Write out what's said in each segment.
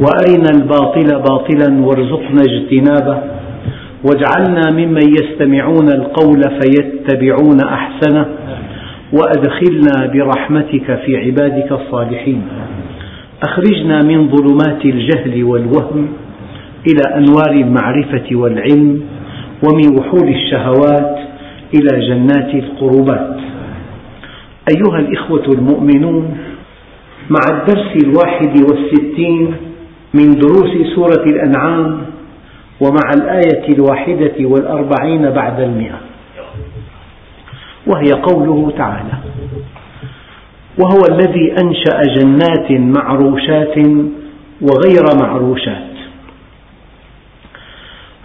وأرنا الباطل باطلا وارزقنا اجتنابه واجعلنا ممن يستمعون القول فيتبعون أحسنه وأدخلنا برحمتك في عبادك الصالحين. أخرجنا من ظلمات الجهل والوهم إلى أنوار المعرفة والعلم ومن وحول الشهوات إلى جنات القربات. أيها الإخوة المؤمنون مع الدرس الواحد والستين من دروس سورة الأنعام ومع الآية الواحدة والأربعين بعد المئة. وهي قوله تعالى وهو الذي أنشأ جنات معروشات وغير معروشات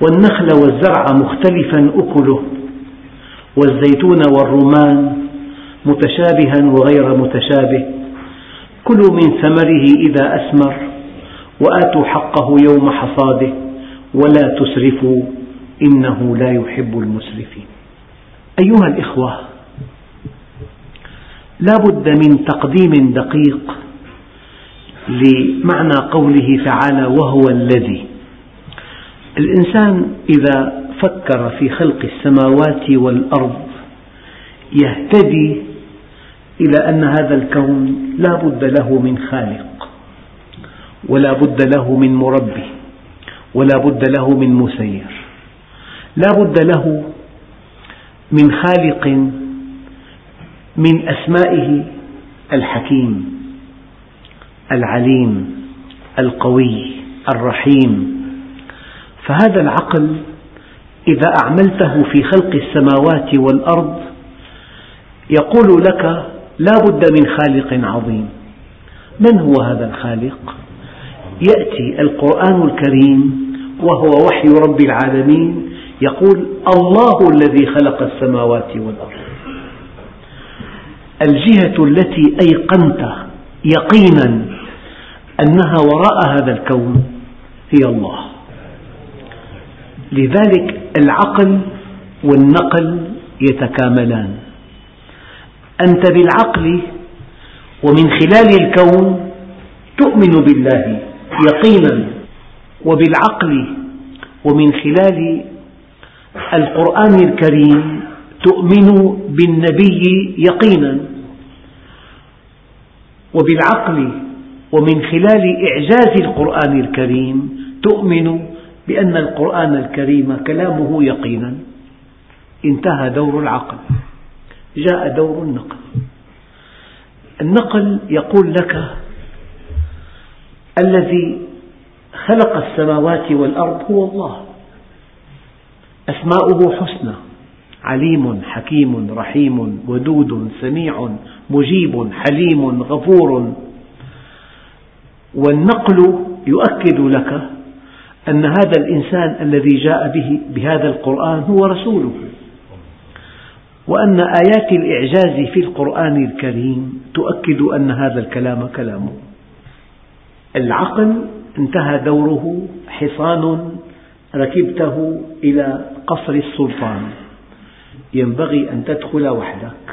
والنخل والزرع مختلفا أكله والزيتون والرمان متشابها وغير متشابه كلوا من ثمره إذا أثمر. وآتوا حقه يوم حصاده ولا تسرفوا إنه لا يحب المسرفين. أيها الإخوة لا بد من تقديم دقيق لمعنى قوله تعالى وهو الذي. الإنسان إذا فكر في خلق السماوات والأرض يهتدي إلى أن هذا الكون لا بد له من خالق. ولا بد له من مربي ولا بد له من مسير. لا بد له من خالق من أسمائه الحكيم العليم القوي الرحيم. فهذا العقل إذا أعملته في خلق السماوات والأرض يقول لك لا بد من خالق عظيم. من هو هذا الخالق؟ يأتي القرآن الكريم وهو وحي رب العالمين يقول الله الذي خلق السماوات والأرض. الجهة التي أيقنت يقينا أنها وراء هذا الكون هي الله. لذلك العقل والنقل يتكاملان. أنت بالعقل ومن خلال الكون تؤمن بالله. يقينا وبالعقل ومن خلال القرآن الكريم تؤمن بالنبي يقينا وبالعقل ومن خلال إعجاز القرآن الكريم تؤمن بأن القرآن الكريم كلامه يقينا. انتهى دور العقل جاء دور النقل. النقل يقول لك الذي خلق السماوات والأرض هو الله. أسماؤه حسنى عليم حكيم رحيم ودود سميع مجيب حليم غفور. والنقل يؤكد لك أن هذا الإنسان الذي جاء به بهذا القرآن هو رسوله. وأن آيات الإعجاز في القرآن الكريم تؤكد أن هذا الكلام كلامه. العقل انتهى دوره حصان ركبته إلى قصر السلطان. ينبغي أن تدخل وحدك.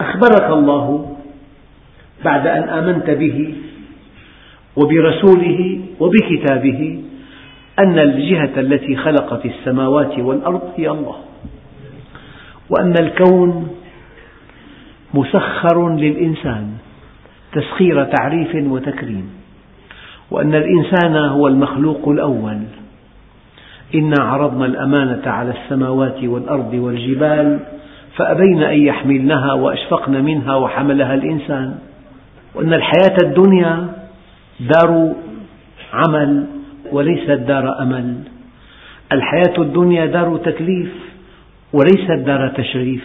أخبرك الله بعد أن آمنت به وبرسوله وبكتابه أن الجهة التي خلقت السماوات والأرض هي الله وأن الكون مسخر للإنسان. تسخير تعريف وتكريم. وأن الإنسان هو المخلوق الأول. إنا عرضنا الأمانة على السماوات والأرض والجبال فأبين أن يحملنها وأشفقن منها وحملها الإنسان. وأن الحياة الدنيا دار عمل وليست دار أمل. الحياة الدنيا دار تكليف وليست دار تشريف.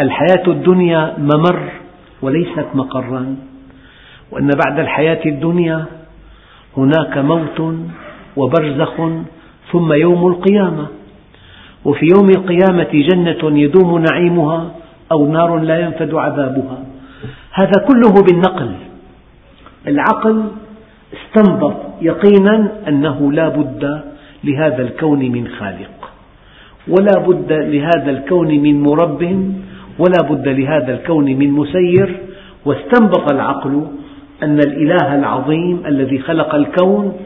الحياة الدنيا ممر وليست مقرا. وأن بعد الحياة الدنيا هناك موت وبرزخ ثم يوم القيامة. وفي يوم القيامة جنة يدوم نعيمها أو نار لا ينفد عذابها. هذا كله بالنقل. العقل استنبط يقينا أنه لا بد لهذا الكون من خالق ولا بد لهذا الكون من مرب ولا بد لهذا الكون من مسير. واستنبط العقل أن الإله العظيم الذي خلق الكون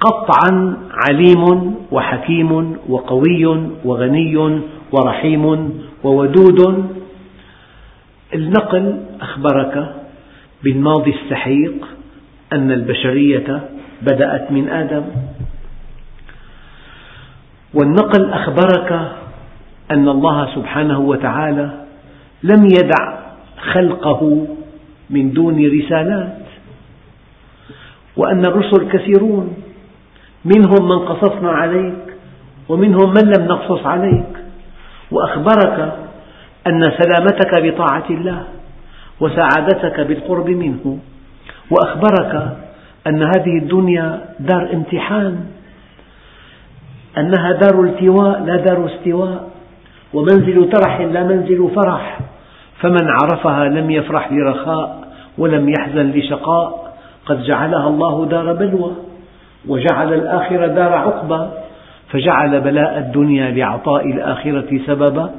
قطعا عليم وحكيم وقوي وغني ورحيم وودود. النقل أخبرك بالماضي السحيق أن البشرية بدأت من آدم. والنقل أخبرك أن الله سبحانه وتعالى لم يدع خلقه من دون رسالات. وأن الرسل كثيرون. منهم من قصصنا عليك ومنهم من لم نقصص عليك. وأخبرك أن سلامتك بطاعة الله وسعادتك بالقرب منه. وأخبرك أن هذه الدنيا دار امتحان أنها دار التواء لا دار استواء. ومنزل ترح لا منزل فرح. فمن عرفها لم يفرح لرخاء ولم يحزن لشقاء قد جعلها الله دار بلوى وجعل الآخرة دار عقبى فجعل بلاء الدنيا لعطاء الآخرة سببا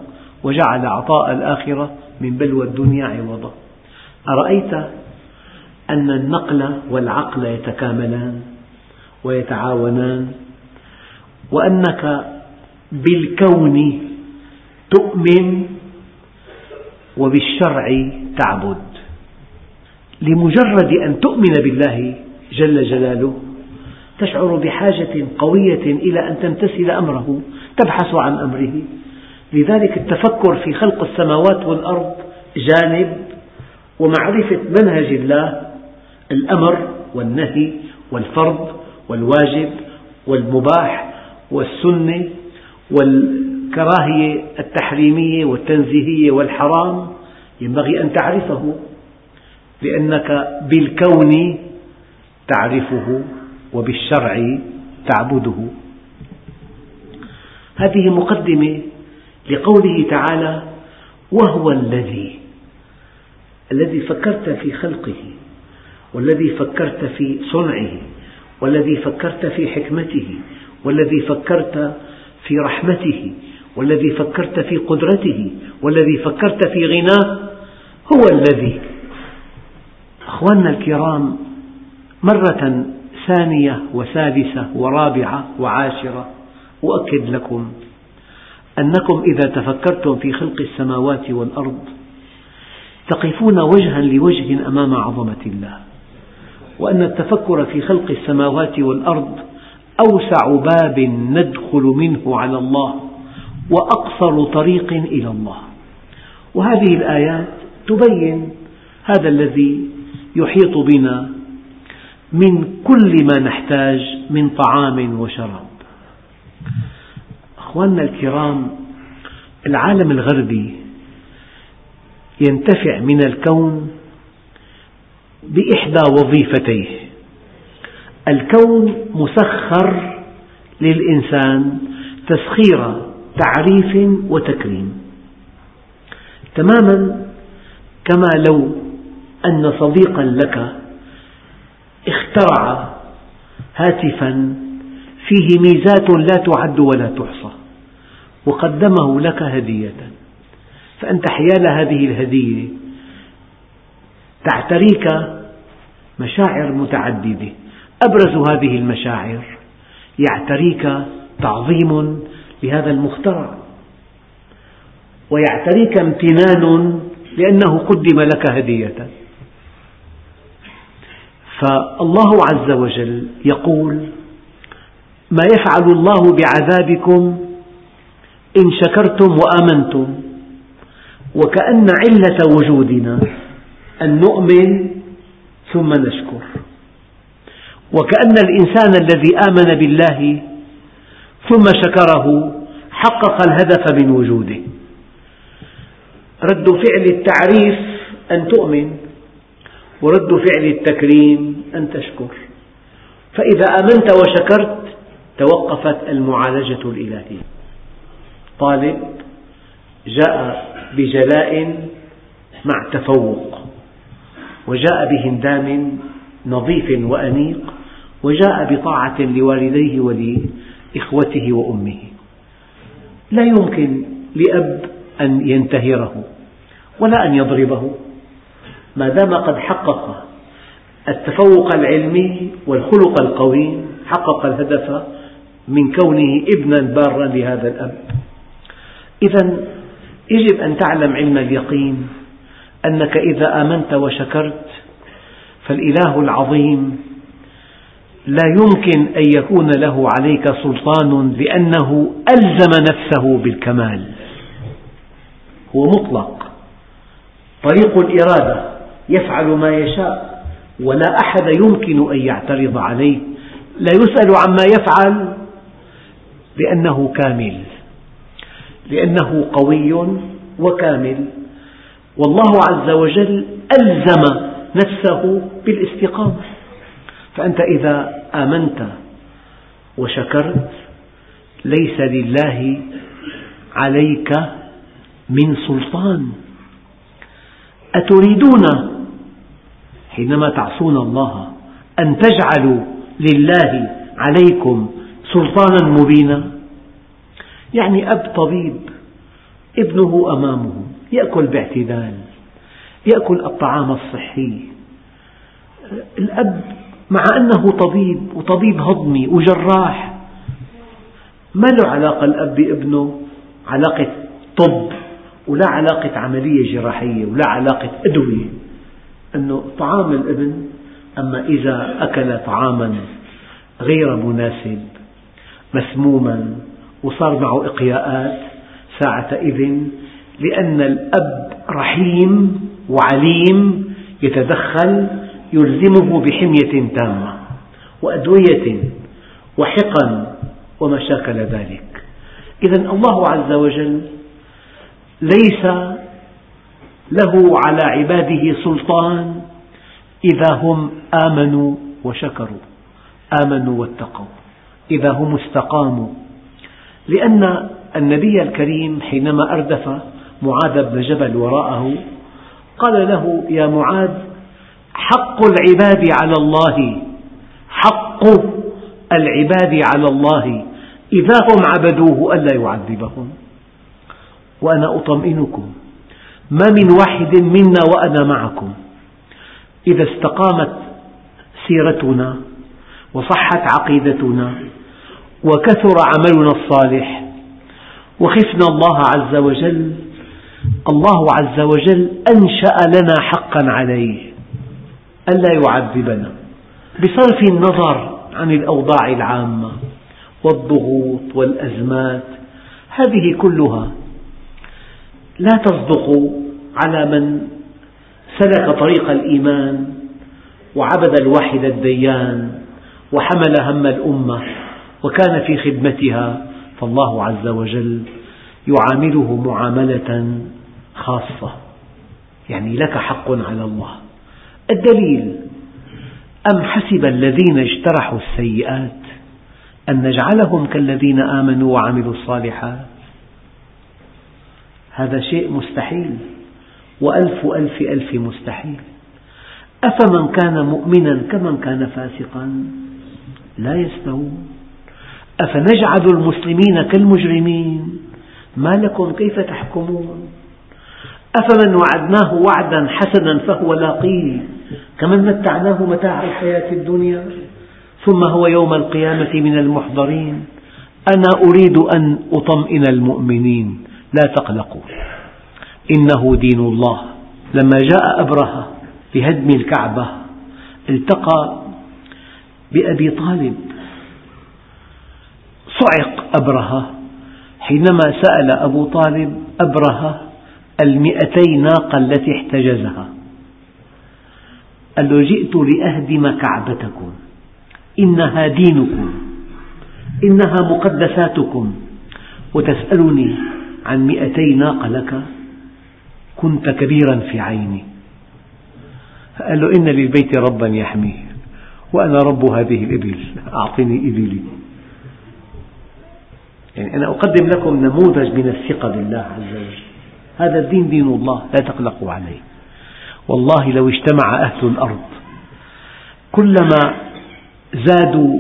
وجعل عطاء الآخرة من بلوى الدنيا عوضا. أرأيت أن النقل والعقل يتكاملان ويتعاونان وأنك بالكون تؤمن وبالشرع تعبد. لمجرد أن تؤمن بالله جل جلاله تشعر بحاجة قوية إلى أن تمتثل أمره تبحث عن أمره. لذلك التفكر في خلق السماوات والأرض جانب ومعرفة منهج الله الأمر والنهي والفرض والواجب والمباح والسنة والكراهية التحريمية والتنزيهية والحرام ينبغي أن تعرفه لأنك بالكون تعرفه وبالشرع تعبده. هذه مقدمة لقوله تعالى وهو الذي الذي فكرت في خلقه والذي فكرت في صنعه والذي فكرت في حكمته والذي فكرت في رحمته والذي فكرت في قدرته والذي فكرت في غناه هو الذي. أخواننا الكرام مرة ثانية وثالثة ورابعة وعاشرة أؤكد لكم أنكم إذا تفكرتم في خلق السماوات والأرض تقفون وجها لوجه أمام عظمة الله وأن التفكر في خلق السماوات والأرض أوسع باب ندخل منه على الله. وأقصر طريق إلى الله. وهذه الآيات تبين هذا الذي يحيط بنا من كل ما نحتاج من طعام وشراب. أخواننا الكرام العالم الغربي ينتفع من الكون بإحدى وظيفتيه. الكون مسخر للإنسان تسخير تعريف وتكريم. تماما كما لو أن صديقا لك اخترع هاتفا فيه ميزات لا تعد ولا تحصى وقدمه لك هدية. فأنت حيال هذه الهدية تعتريك مشاعر متعددة. أبرز هذه المشاعر يعتريك تعظيم لهذا المخترع ويعتريك امتنان لأنه قدم لك هدية. فالله عز وجل يقول ما يفعل الله بعذابكم إن شكرتم وآمنتم وكأن علة وجودنا أن نؤمن ثم نشكر. وكأن الإنسان الذي آمن بالله ثم شكره حقق الهدف من وجوده. رد فعل التعريف أن تؤمن ورد فعل التكريم أن تشكر. فإذا آمنت وشكرت توقفت المعالجة الإلهية. طالب جاء بجلاء مع تفوق وجاء بهندام نظيف وأنيق وجاء بطاعة لوالديه ولإخوته وأمه. لا يمكن لأب أن ينتهره ولا أن يضربه. ما دام قد حقق التفوق العلمي والخلق القويم حقق الهدف من كونه ابنا بارا لهذا الأب. إذا يجب أن تعلم علم اليقين أنك إذا آمنت وشكرت فالإله العظيم لا يمكن أن يكون له عليك سلطان لأنه ألزم نفسه بالكمال. هو مطلق. طريق الإرادة يفعل ما يشاء ولا أحد يمكن أن يعترض عليه. لا يسأل عما يفعل لأنه كامل. لأنه قوي وكامل. والله عز وجل ألزم نفسه بالاستقامة. فأنت إذا آمنت وشكرت ليس لله عليك من سلطان. أتريدون حينما تعصون الله أن تجعلوا لله عليكم سلطانا مبينا؟ يعني أب طبيب ابنه أمامه يأكل باعتدال يأكل الطعام الصحي. الأب مع أنه طبيب وطبيب هضمي وجراح. ما له علاقة الأب بابنه؟ علاقة طب ولا علاقة عملية جراحية ولا علاقة أدوية. أنه طعام الابن أما إذا أكل طعاما غير مناسب مسموما وصار معه إقياءات ساعتئذ لأن الأب رحيم وعليم يتدخل يلزمه بحمية تامة وأدوية وحقن وما شاكل ذلك. إذا الله عز وجل ليس له على عباده سلطان إذا هم آمنوا وشكروا آمنوا واتقوا إذا هم استقاموا. لأن النبي الكريم حينما أردف معاذ بن جبل وراءه قال له يا معاذ حق العباد على الله. حق العباد على الله. إذا هم عبدوه ألا يعذبهم. وأنا أطمئنكم. ما من واحد منا وأنا معكم. إذا استقامت سيرتنا وصحت عقيدتنا وكثر عملنا الصالح وخفنا الله عز وجل الله عز وجل أنشأ لنا حقا عليه. ألا يعذبنا. بصرف النظر عن الأوضاع العامة والضغوط والأزمات هذه كلها لا تصدق على من سلك طريق الإيمان وعبد الواحد الديان وحمل هم الأمة وكان في خدمتها فالله عز وجل يعامله معاملة خاصة. يعني لك حق على الله. الدليل أم حسب الذين اجترحوا السيئات أن نجعلهم كالذين آمنوا وعملوا الصالحات؟ هذا شيء مستحيل وألف ألف ألف مستحيل. أفمن كان مؤمنا كمن كان فاسقا؟ لا يستوون. أفنجعل المسلمين كالمجرمين؟ ما لكم كيف تحكمون؟ أفمن وعدناه وعدا حسنا فهو لاقيه كمن متعناه متاع الحياة الدنيا ثم هو يوم القيامة من المحضرين. أنا أريد أن أطمئن المؤمنين. لا تقلقوا. إنه دين الله. لما جاء أبرهة لهدم الكعبة التقى بأبي طالب. صعق أبرهة. حينما سأل أبو طالب أبرهة المئتي ناقة التي احتجزها. قال له جئت لأهدم كعبتكم. إنها دينكم. إنها مقدساتكم. وتسألني عن مئتي ناقة لك. كنت كبيرا في عيني. قال له إن للبيت ربا يحميه وأنا رب هذه الإبل. أعطني إبلي. يعني أنا أقدم لكم نموذج من الثقة بالله عز وجل. هذا الدين دين الله لا تقلقوا عليه. والله لو اجتمع أهل الأرض كلما زادوا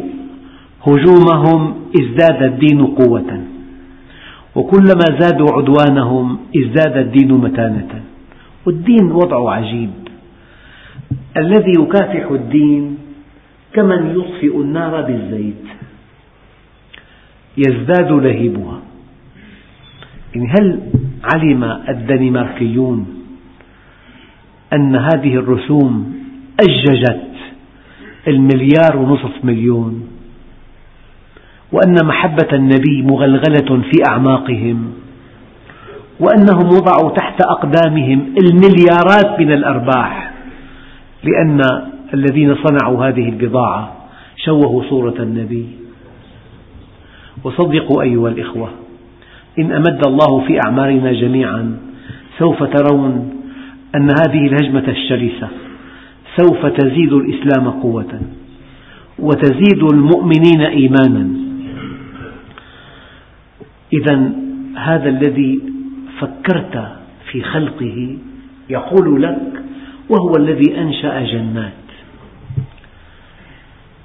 هجومهم ازداد الدين قوة وكلما زادوا عدوانهم ازداد الدين متانة. والدين وضعه عجيب. الذي يكافح الدين كمن يطفئ النار بالزيت يزداد لهيبها. يعني هل علم الدنماركيون أن هذه الرسوم أججت المليار ونصف مليون؟ وأن محبة النبي مغلغلة في أعماقهم؟ وأنهم وضعوا تحت أقدامهم المليارات من الأرباح؟ لأن الذين صنعوا هذه البضاعة شوهوا صورة النبي. وصدقوا أيها الإخوة إن أمد الله في أعمارنا جميعا سوف ترون أن هذه الهجمة الشرسة سوف تزيد الإسلام قوة وتزيد المؤمنين إيمانا. إذا هذا الذي فكرت في خلقه يقول لك وهو الذي أنشأ جنات.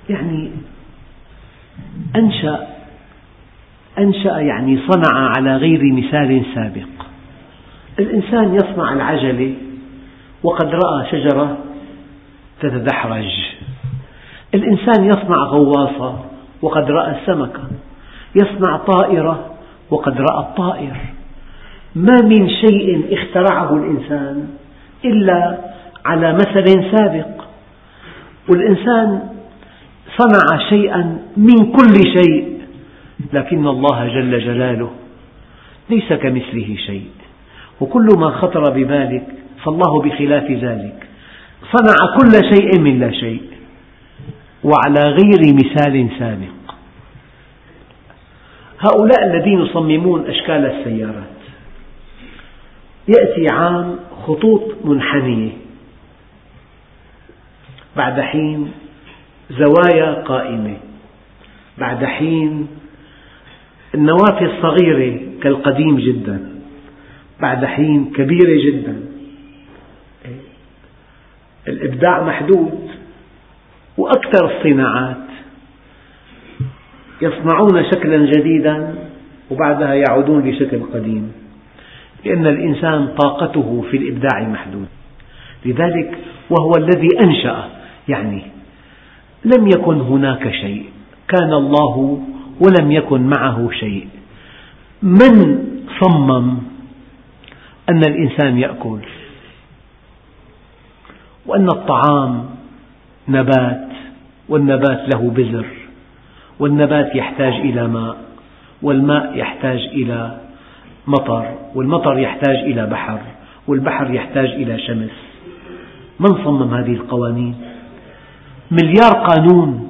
يعني أنشأ أنشأ يعني صنع على غير مثال سابق. الإنسان يصنع العجلة وقد رأى شجرة تتدحرج. الإنسان يصنع غواصة وقد رأى السمكة يصنع طائرة وقد رأى الطائر. ما من شيء اخترعه الإنسان إلا على مثل سابق. والإنسان صنع شيئا من كل شيء. لكن الله جل جلاله ليس كمثله شيء. وكل ما خطر ببالك فالله بخلاف ذلك. صنع كل شيء من لا شيء. وعلى غير مثال سابق. هؤلاء الذين يصممون أشكال السيارات. يأتي عام خطوط منحنية. بعد حين زوايا قائمة. بعد حين النوافذ صغيرة كالقديم جدا بعد حين كبيرة جدا. الإبداع محدود وأكثر الصناعات. يصنعون شكلا جديدا وبعدها يعودون لشكل قديم لأن الإنسان طاقته في الإبداع محدودة لذلك وهو الذي أنشأ يعني لم يكن هناك شيء. كان الله ولم يكن معه شيء. من صمم أن الإنسان يأكل؟ وأن الطعام نبات والنبات له بذر والنبات يحتاج إلى ماء والماء يحتاج إلى مطر والمطر يحتاج إلى بحر والبحر يحتاج إلى شمس. من صمم هذه القوانين؟ مليار قانون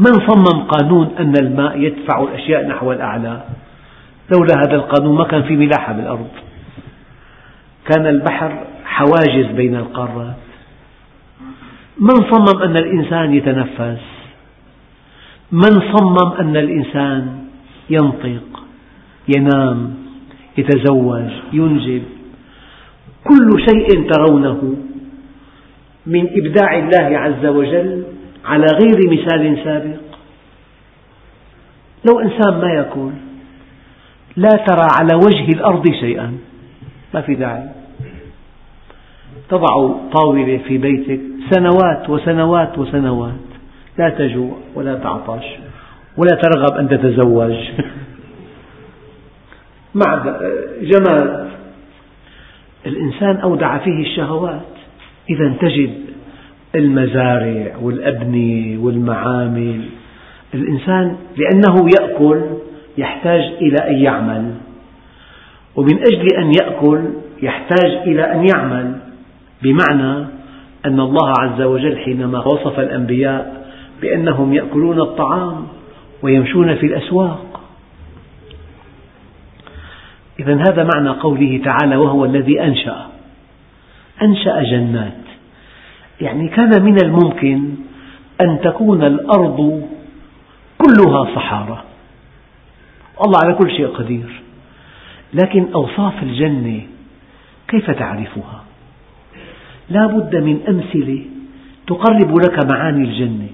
من صمم قانون أن الماء يدفع الأشياء نحو الأعلى؟ لولا هذا القانون ما كان في ملاحة بالأرض. كان البحر حواجز بين القارات. من صمم أن الإنسان يتنفس؟ من صمم أن الإنسان ينطق ينام يتزوج ينجب؟ كل شيء ترونه من إبداع الله عز وجل على غير مثال سابق. لو إنسان ما يأكل لا ترى على وجه الأرض شيئا. ما في داعي. تضع طاولة في بيتك سنوات وسنوات وسنوات. لا تجوع ولا تعطش ولا ترغب أن تتزوج. مع جمال الإنسان أودع فيه الشهوات. إذا تجد المزارع والأبنية والمعامل. الإنسان لأنه يأكل يحتاج إلى أن يعمل ومن أجل أن يأكل يحتاج إلى أن يعمل بمعنى أن الله عز وجل حينما وصف الأنبياء بأنهم يأكلون الطعام ويمشون في الأسواق. إذا هذا معنى قوله تعالى وهو الذي أنشأ أنشأ جنات. يعني كان من الممكن أن تكون الأرض كلها صحارى. الله على كل شيء قدير. لكن أوصاف الجنة كيف تعرفها؟ لا بد من أمثلة تقرب لك معاني الجنة.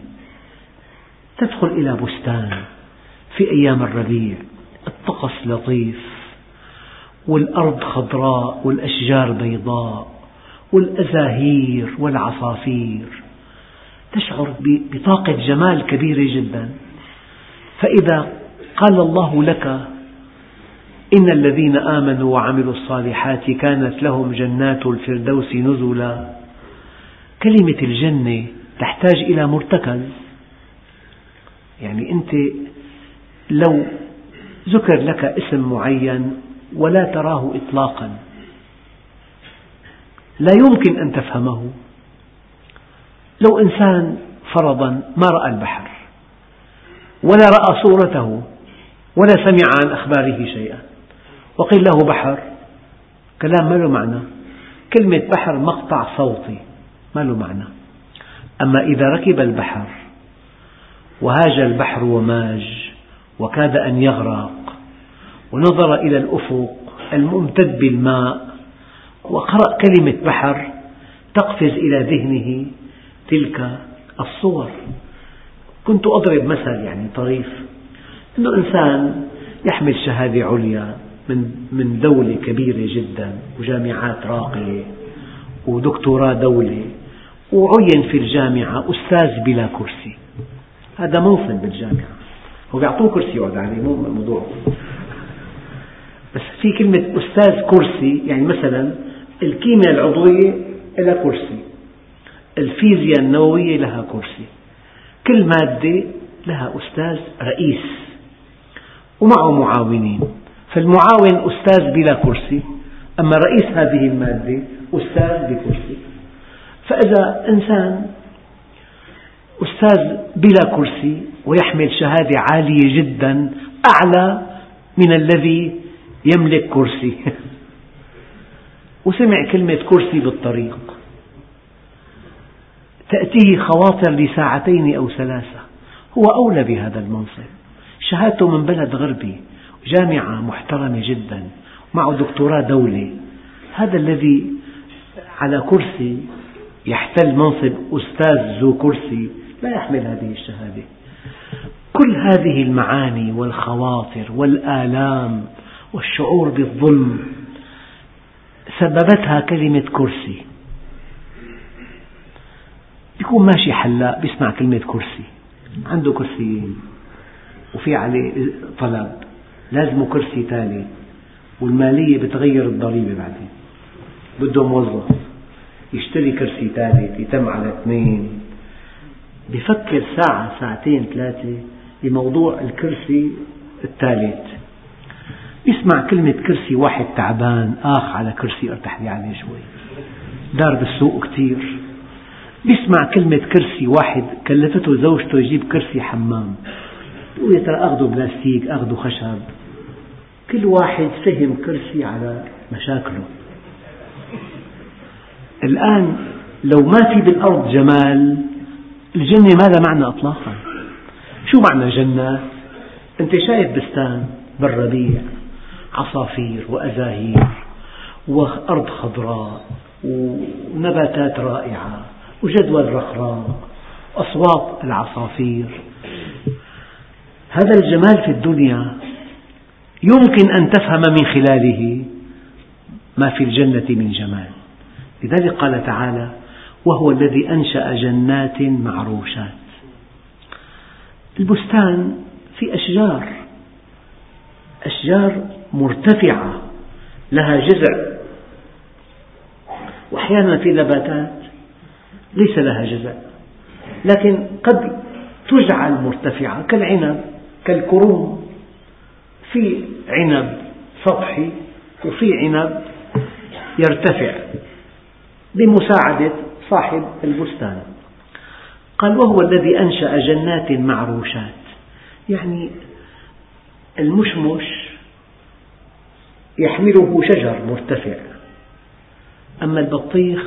تدخل إلى بستان في أيام الربيع. الطقس لطيف والأرض خضراء والأشجار بيضاء. والأزاهير والعصافير. تشعر بطاقة جمال كبيرة جدا. فإذا قال الله لك إن الذين آمنوا وعملوا الصالحات كانت لهم جنات الفردوس نزلا. كلمة الجنة تحتاج إلى مرتكز. يعني أنت لو ذكر لك اسم معين ولا تراه إطلاقا. لا يمكن أن تفهمه. لو إنسان فرضا ما رأى البحر ولا رأى صورته ولا سمع عن أخباره شيئا وقيل له بحر كلام ما له معنى. كلمة بحر مقطع صوتي ما له معنى. أما إذا ركب البحر وهاج البحر وماج وكاد أن يغرق ونظر إلى الأفق الممتد بالماء وقرأ كلمة بحر تقفز إلى ذهنه تلك الصور. كنت أضرب مثل يعني طريف. أنه إنسان يحمل شهادة عليا من من دولة كبيرة جدا وجامعات راقية ودكتوراه دولة وعين في الجامعة أستاذ بلا كرسي. هذا منصب بالجامعة. هو بيعطوه كرسي يقعد عليه مو موضوع. بس في كلمة أستاذ كرسي يعني مثلا الكيمياء العضوية لها كرسي. الفيزياء النووية لها كرسي. كل مادة لها أستاذ رئيس. ومعه معاونين. فالمعاون أستاذ بلا كرسي. أما رئيس هذه المادة أستاذ بكرسي. فإذا إنسان أستاذ بلا كرسي ويحمل شهادة عالية جدا أعلى من الذي يملك كرسي. وسمع كلمة كرسي بالطريق. تأتيه خواطر لساعتين أو ثلاثة. هو أولى بهذا المنصب. شهادته من بلد غربي جامعة محترمة جدا معه دكتوراه دولة هذا الذي على كرسي يحتل منصب أستاذ ذو كرسي لا يحمل هذه الشهادة. كل هذه المعاني والخواطر والآلام والشعور بالظلم سببتها كلمة كرسي. بيكون ماشي حلاق بيسمع كلمة كرسي. عنده كرسيين. وفي عليه طلب. لازمه كرسي ثالث والمالية بتغير الضريبة بعدين. بده موظف يشتري كرسي ثالث يتم على اثنين. بفكر ساعة ساعتين ثلاثة بموضوع الكرسي الثالث يسمع كلمة كرسي واحد تعبان آخ على كرسي أرتاح لي عليه شوي. دار بالسوق كثير يسمع كلمة كرسي واحد كلفته زوجته يجيب كرسي حمام. يقول يا ترى أخذه بلاستيك أخذه خشب. كل واحد فهم كرسي على مشاكله. الآن لو ما في بالأرض جمال الجنة ما لها معنى إطلاقا؟ شو معنى جنة؟ أنت شايف بستان بالربيع. عصافير وأزاهير وأرض خضراء ونباتات رائعة وجدول رخراء أصوات العصافير. هذا الجمال في الدنيا يمكن أن تفهم من خلاله ما في الجنة من جمال. لذلك قال تعالى وهو الذي أنشأ جنات معروشات. البستان في أشجار أشجار مرتفعة لها جذع. وأحيانا في نباتات ليس لها جذع لكن قد تجعل مرتفعة كالعنب كالكروم. في عنب سطحي وفي عنب يرتفع بمساعدة صاحب البستان. قال وهو الذي أنشأ جنات معروشات. يعني المشمش يحمله شجر مرتفع. أما البطيخ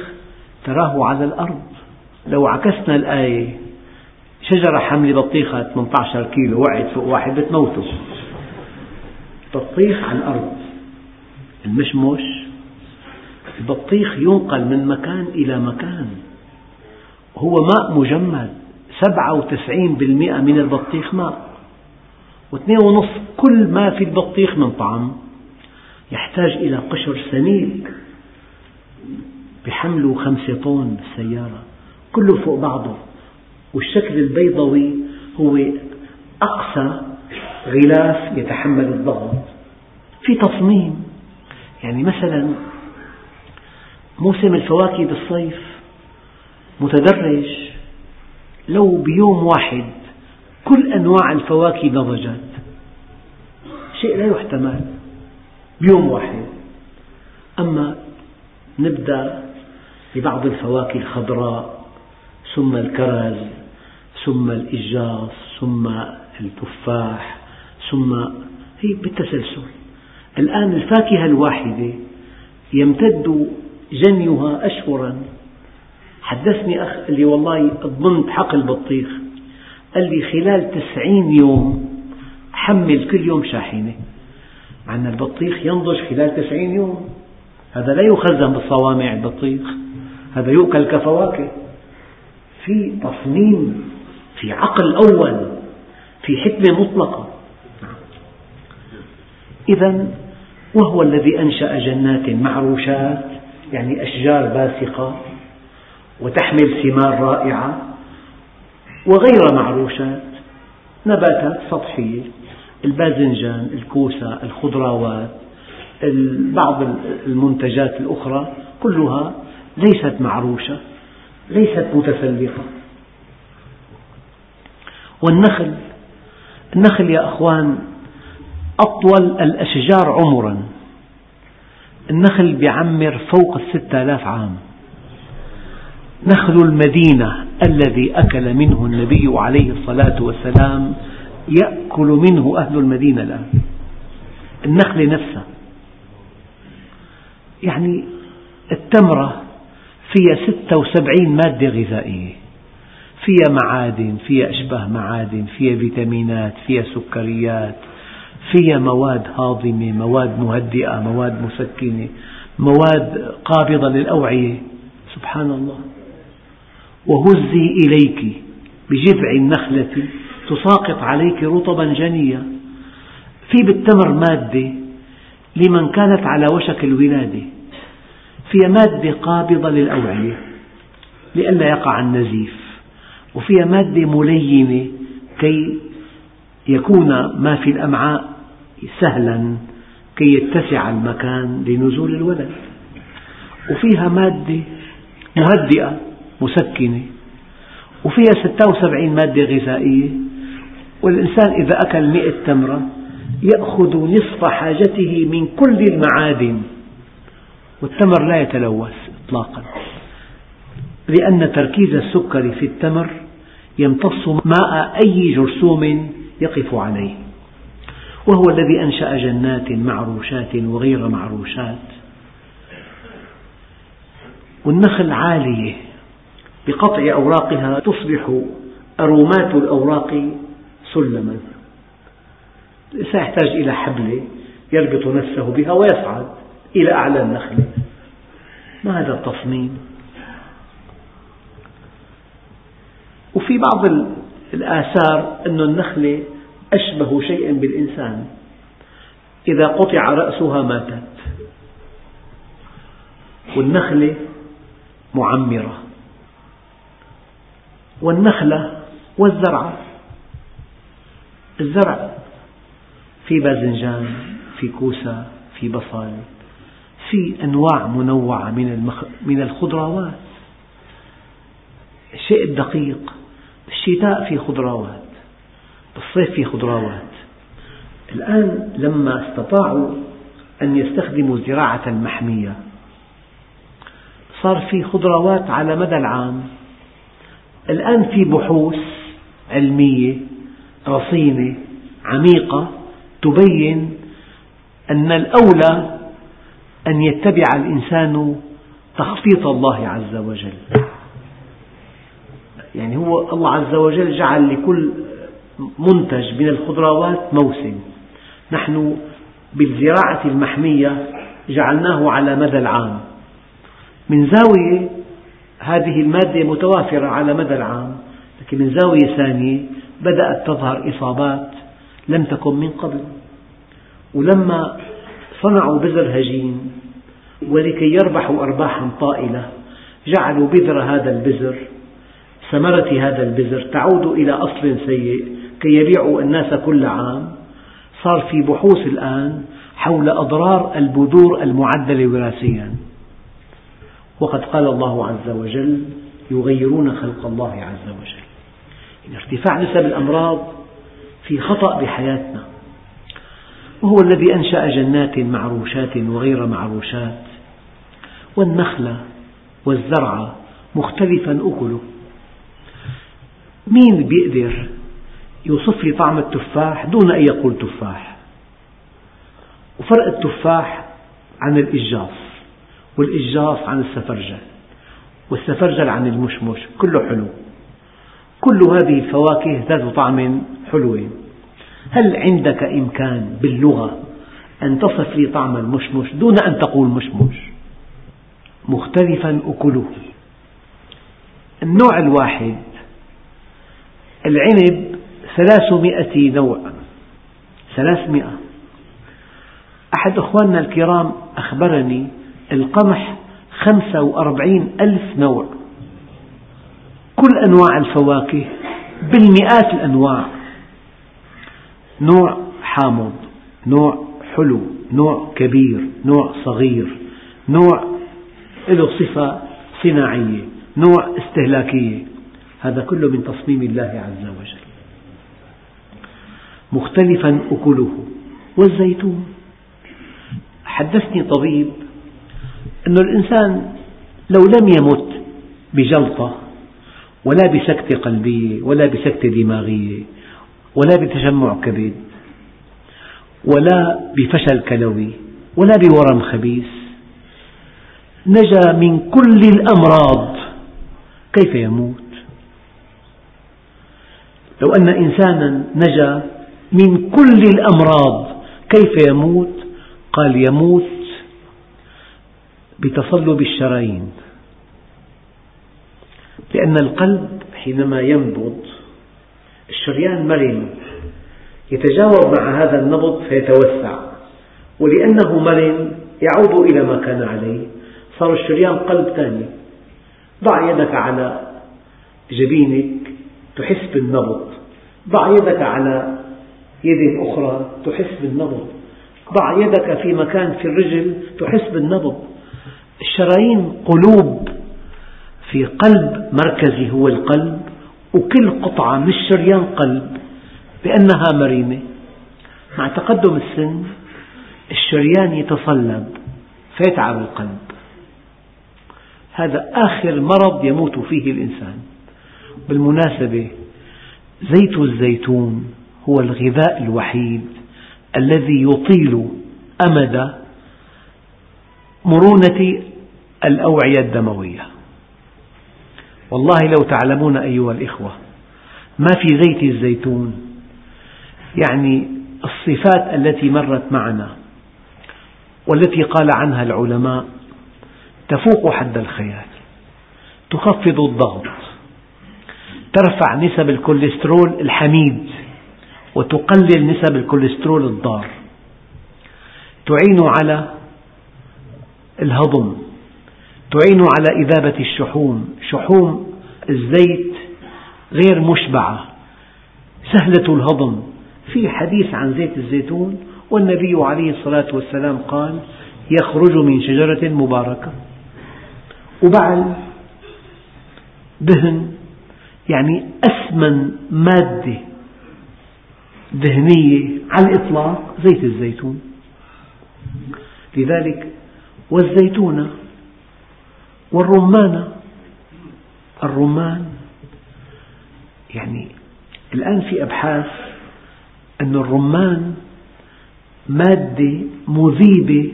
تراه على الأرض. لو عكسنا الآية شجرة حاملة بطيخة 18 كيلو وقعت فوق واحد بتموته. بطيخ على الأرض. المشمش البطيخ ينقل من مكان إلى مكان. هو ماء مجمد سبعة وتسعين بالمئة من البطيخ ماء. واثنين ونصف كل ما في البطيخ من طعم. يحتاج إلى قشر سميك بحمله خمسة طن بالسيارة كله فوق بعضه. والشكل البيضوي هو أقصى غلاف يتحمل الضغط في تصميم يعني مثلا موسم الفواكه بالصيف متدرج لو بيوم واحد كل أنواع الفواكه نضجت شيء لا يحتمل. بيوم واحد. أما نبدأ ببعض الفواكه الخضراء ثم الكرز ثم الإجاص ثم التفاح ثم هي بالتسلسل. الآن الفاكهة الواحدة يمتد جنيها أشهرا. حدثني أخ قال لي والله ضمنت حقل بطيخ قال لي خلال تسعين يوم حمل كل يوم شاحنة. أن البطيخ ينضج خلال تسعين يوم. هذا لا يخزن بالصوامع البطيخ هذا يؤكل كفواكه. في تصميم في عقل أول في حكمة مطلقة. إذا وهو الذي أنشأ جنات معروشات يعني أشجار باسقة وتحمل ثمار رائعة وغير معروشات نباتات سطحية. الباذنجان الكوسة الخضروات بعض المنتجات الأخرى كلها ليست معروشة ليست متسلقة. والنخل النخل يا أخوان أطول الأشجار عمرا. النخل يعمر فوق الستة آلاف عام. نخل المدينة الذي أكل منه النبي عليه الصلاة والسلام يأكل منه أهل المدينة الآن. النخلة نفسها يعني التمرة فيها ستة وسبعين مادة غذائية. فيها معادن فيها أشباه معادن فيها فيتامينات فيها سكريات فيها مواد هاضمة مواد مهدئة مواد مسكنة مواد قابضة للأوعية. سبحان الله. وهزي إليك بجذع النخلة تساقط عليك رطبا جنيا في بالتمر مادة لمن كانت على وشك الولادة. فيها مادة قابضة للأوعية لئلا يقع النزيف. وفيها مادة ملينة كي يكون ما في الأمعاء سهلا كي يتسع المكان لنزول الولد. وفيها مادة مهدئة مسكنة. وفيها 76 مادة غذائية. والإنسان إذا أكل مئة تمرة يأخذ نصف حاجته من كل المعادن والتمر لا يتلوث إطلاقا. لأن تركيز السكر في التمر يمتص ماء أي جرثوم يقف عليه وهو الذي أنشأ جنات معروشات وغير معروشات. والنخل عالية بقطع أوراقها تصبح أرومات الأوراق سلما الإنسان يحتاج إلى حبلة يربط نفسه بها ويصعد إلى أعلى النخلة ما هذا التصميم؟ وفي بعض الآثار أن النخلة أشبه شيء بالإنسان. إذا قطع رأسها ماتت. والنخلة معمرة. والنخلة والزرع. الزرع. في باذنجان في كوسة في بصل في أنواع منوعة من من الخضروات. الشيء الدقيق بالشتاء في خضروات بالصيف في خضروات. الآن لما استطاعوا أن يستخدموا الزراعة المحمية صار في خضروات على مدى العام. الآن في بحوث علمية رصينة عميقة تبين أن الأولى أن يتبع الإنسان تخطيط الله عز وجل. يعني هو الله عز وجل جعل لكل منتج من الخضروات موسم. نحن بالزراعة المحمية جعلناه على مدى العام. من زاوية هذه المادة متوافرة على مدى العام لكن من زاوية ثانية بدأت تظهر إصابات لم تكن من قبل. ولما صنعوا بذر هجين ولكي يربحوا أرباحا طائلة جعلوا بذر هذا البذر ثمرة هذا البذر تعود إلى أصل سيء كي يبيعوا الناس كل عام. صار في بحوث الآن حول أضرار البذور المعدلة وراثيا. وقد قال الله عز وجل يغيرون خلق الله عز وجل. ارتفاع نسب الأمراض في خطأ بحياتنا. وهو الذي أنشأ جنات معروشات وغير معروشات والنخل والزرع مختلفا أكله. مين بيقدر يوصف لي طعم التفاح دون أن يقول تفاح؟ وفرق التفاح عن الإجاص والإجاص عن السفرجل والسفرجل عن المشمش كله حلو. كل هذه الفواكه ذات طعم حلو هل عندك إمكان باللغة أن تصف لي طعم المشمش دون أن تقول مشمش؟ مختلفا أكله. النوع الواحد العنب ثلاثمائة نوع. ثلاثمائة. أحد أخواننا الكرام أخبرني القمح خمسة وأربعين ألف نوع. كل أنواع الفواكه بالمئات الأنواع. نوع حامض نوع حلو نوع كبير نوع صغير نوع له صفة صناعية نوع استهلاكية. هذا كله من تصميم الله عز وجل. مختلفا أكله. والزيتون. حدثني طبيب أن الإنسان لو لم يمت بجلطة ولا بسكتة قلبية ولا بسكتة دماغية ولا بتجمع كبد ولا بفشل كلوي ولا بورم خبيث. نجا من كل الأمراض. كيف يموت؟ لو أن إنسانا نجا من كل الأمراض كيف يموت؟ قال يموت بتصلب الشرايين. لأن القلب حينما ينبض الشريان مرن يتجاوب مع هذا النبض فيتوسع. ولأنه مرن يعود إلى ما كان عليه صار الشريان قلب ثاني ضع يدك على جبينك تحس بالنبض. ضع يدك على يد أخرى تحس بالنبض. ضع يدك في مكان في الرجل تحس بالنبض. الشرايين قلوب في قلب مركزي هو القلب وكل قطعة من الشريان قلب لأنها مريمة. مع تقدم السن الشريان يتصلب فيتعب القلب. هذا آخر مرض يموت فيه الإنسان. بالمناسبة زيت الزيتون هو الغذاء الوحيد الذي يطيل أمد مرونة الأوعية الدموية. والله لو تعلمون أيها الإخوة ما في زيت الزيتون يعني الصفات التي مرت معنا والتي قال عنها العلماء تفوق حد الخيال تخفض الضغط ترفع نسب الكوليسترول الحميد وتقلل نسب الكوليسترول الضار تعين على الهضم. تعين على إذابة الشحوم شحوم الزيت غير مشبعة سهلة الهضم. في حديث عن زيت الزيتون والنبي عليه الصلاة والسلام قال يخرج من شجرة مباركة. وبعل دهن يعني أثمن مادة دهنية على الإطلاق زيت الزيتون. لذلك والزيتون والرمان. الرمان. يعني الآن في أبحاث أن الرمان مادة مذيبة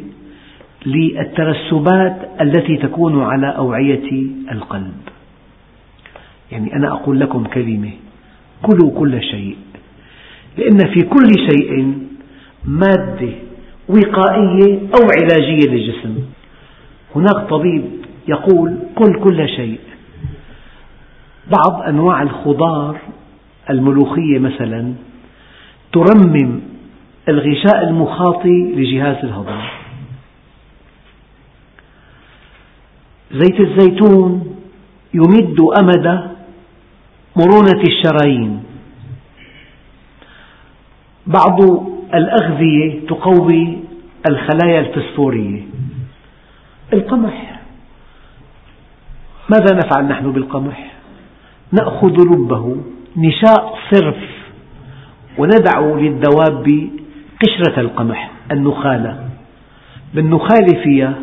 للترسبات التي تكون على أوعية القلب. يعني أنا أقول لكم كلمة كلوا كل شيء. لأن في كل شيء مادة وقائية أو علاجية للجسم. هناك طبيب يقول كل كل شيء. بعض أنواع الخضار الملوخية مثلا ترمم الغشاء المخاطي لجهاز الهضم. زيت الزيتون يمد أمد مرونة الشرايين. بعض الأغذية تقوي الخلايا الفسفورية. القمح ماذا نفعل نحن بالقمح؟ نأخذ لبه نشاء صرف وندع للدواب قشرة القمح النخالة. بالنخالة فيها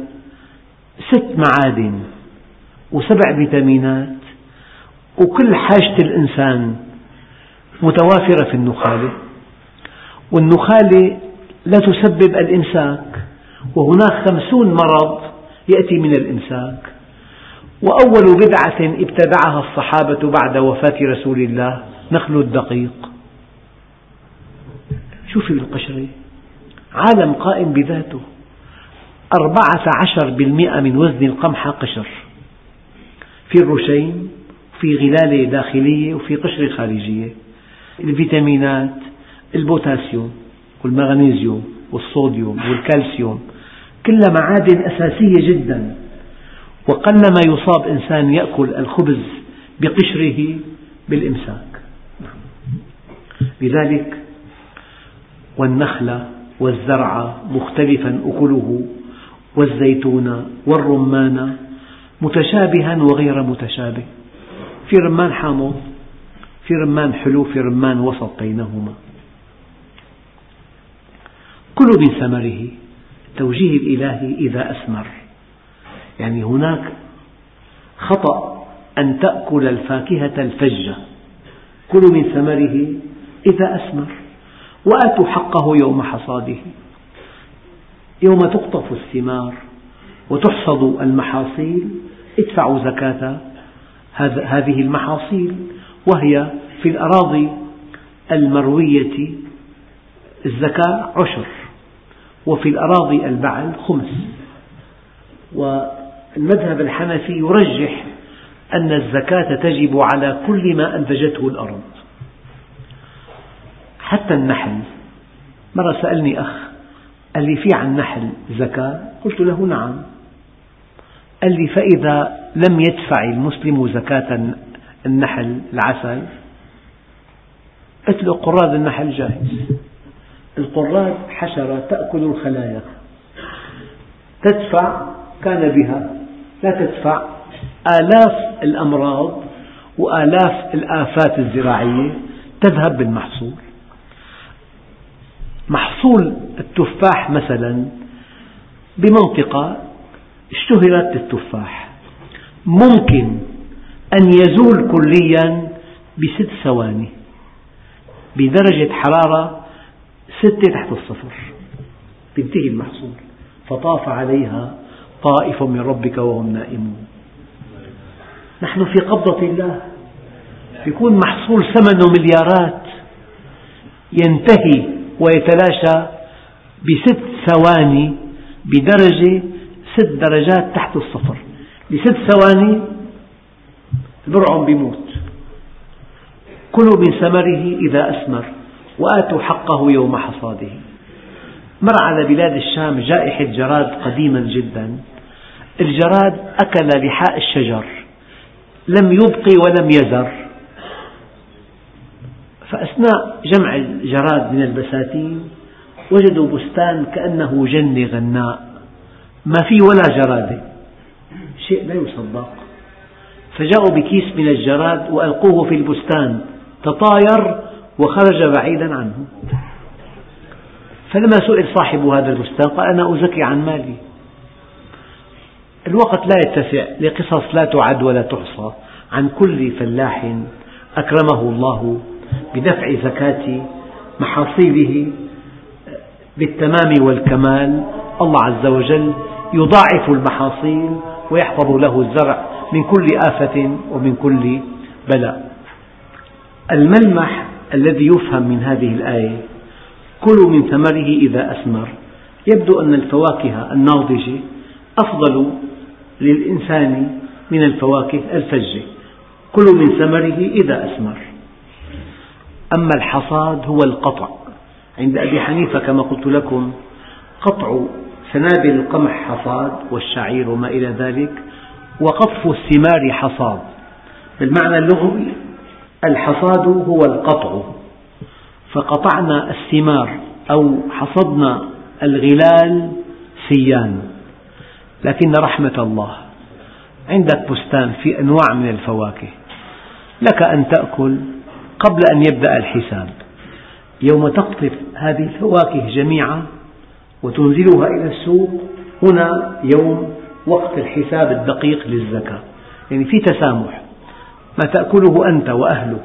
ست معادن وسبع فيتامينات وكل حاجة الإنسان متوافرة في النخالة. والنخالة لا تسبب الإمساك وهناك خمسون مرض يأتي من الإمساك. وأول بدعة ابتدعها الصحابة بعد وفاة رسول الله نخل الدقيق. شوفي بالقشرة عالم قائم بذاته. أربعة عشر بالمئة من وزن القمح قشر في الرشين في غلالة داخلية وفي قشرة خارجية. الفيتامينات البوتاسيوم والمغنيسيوم والصوديوم والكالسيوم. كلها معادن أساسية جدا. وقلما يصاب إنسان يأكل الخبز بقشره بالإمساك. لذلك والنخل والزرع مختلفا أكله والزيتون والرمان متشابها وغير متشابه. في رمان حامض في رمان حلو في رمان وسط بينهما. كلوا من ثمره التوجيه الإلهي إذا أثمر. يعني هناك خطأ أن تأكل الفاكهة الفجة. كلوا من ثمره إذا أثمر وآتوا حقه يوم حصاده. يوم تقطف الثمار وتحصد المحاصيل. ادفعوا زكاة هذه المحاصيل. وهي في الأراضي المروية الزكاة عشر. وفي الأراضي البعل خمس. والمذهب الحنفي يرجح أن الزكاة تجب على كل ما أنتجته الأرض. حتى النحل. مرة سألني أخ قال لي في عن النحل زكاة؟ قلت له نعم. قال لي فإذا لم يدفع المسلم زكاة النحل العسل؟ قلت له قراد النحل جاهز القراد حشرة تأكل الخلايا. تدفع كان بها لا تدفع آلاف الأمراض وآلاف الآفات الزراعية تذهب بالمحصول. محصول التفاح مثلا بمنطقة اشتهرت بالتفاح ممكن أن يزول كليا بست ثواني بدرجة حرارة ستة تحت الصفر. ينتهي المحصول فطاف عليها طائف من ربك وهم نائمون. نحن في قبضة الله. يكون محصول ثمنه مليارات ينتهي ويتلاشى بست ثواني بدرجة ست درجات تحت الصفر. بست ثواني البرعم بيموت كلوا من ثمره إذا أثمر وآتوا حقه يوم حصاده. مر على بلاد الشام جائحة جراد قديما جدا. الجراد أكل لحاء الشجر لم يبقي ولم يذر. فأثناء جمع الجراد من البساتين وجدوا بستان كأنه جنة غناء. ما فيه ولا جرادة شيء لا يصدق. فجاءوا بكيس من الجراد وألقوه في البستان تطاير وخرج بعيدا عنه. فلما سئل صاحب هذا البستان قال أنا أزكي عن مالي. الوقت لا يتسع لقصص لا تعد ولا تحصى عن كل فلاح أكرمه الله بدفع زكاة محاصيله بالتمام والكمال. الله عز وجل يضاعف المحاصيل ويحفظ له الزرع من كل آفة ومن كل بلى الملمح الذي يفهم من هذه الآية كلوا من ثمره إذا أثمر. يبدو أن الفواكه الناضجة أفضل للإنسان من الفواكه الفجة. كلوا من ثمره إذا أثمر. أما الحصاد هو القطع. عند أبي حنيفة كما قلت لكم قطع سنابل القمح حصاد والشعير وما إلى ذلك وقطف الثمار حصاد. بالمعنى اللغوي الحصاد هو القطع. فقطعنا الثمار أو حصدنا الغلال سيان لكن رحمة الله عندك بستان في أنواع من الفواكه. لك أن تأكل قبل أن يبدأ الحساب. يوم تقطف هذه الفواكه جميعا وتنزلها إلى السوق هنا يوم وقت الحساب الدقيق للزكاة. يعني في تسامح. ما تأكله أنت وأهلك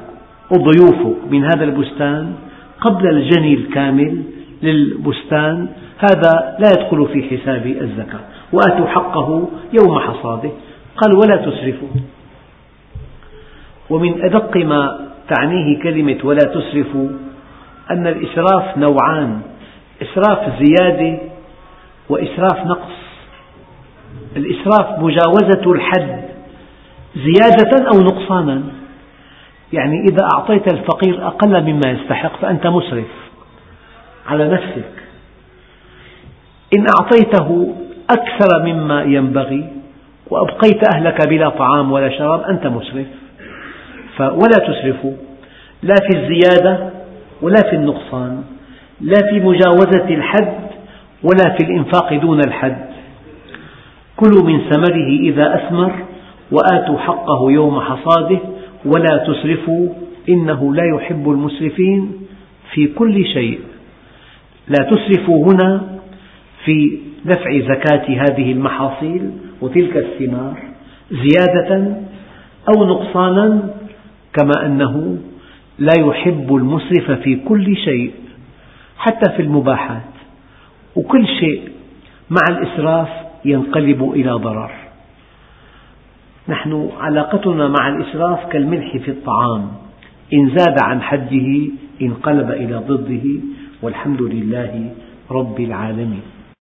وضيوفك من هذا البستان قبل الجني الكامل للبستان هذا لا يدخل في حساب الزكاة. وآتوا حقه يوم حصاده. قال ولا تسرفوا. ومن أدق ما تعنيه كلمة ولا تسرفوا أن الإسراف نوعان إسراف زيادة وإسراف نقص. الإسراف مجاوزة الحد زيادة أو نقصانا. يعني إذا أعطيت الفقير أقل مما يستحق فأنت مسرف على نفسك. إن أعطيته أكثر مما ينبغي وأبقيت أهلك بلا طعام ولا شراب أنت مسرف. ولا تسرفوا لا في الزيادة ولا في النقصان لا في مجاوزة الحد ولا في الإنفاق دون الحد. كلوا من ثمره إذا أثمر وآتوا حقه يوم حصاده ولا تسرفوا إنه لا يحب المسرفين في كل شيء. لا تسرفوا هنا في دفع زكاة هذه المحاصيل وتلك الثمار زيادة أو نقصانا كما أنه لا يحب المسرف في كل شيء حتى في المباحات. وكل شيء مع الإسراف ينقلب إلى ضرر. نحن علاقتنا مع الإسراف كالملح في الطعام. إن زاد عن حده انقلب إلى ضده والحمد لله رب العالمين.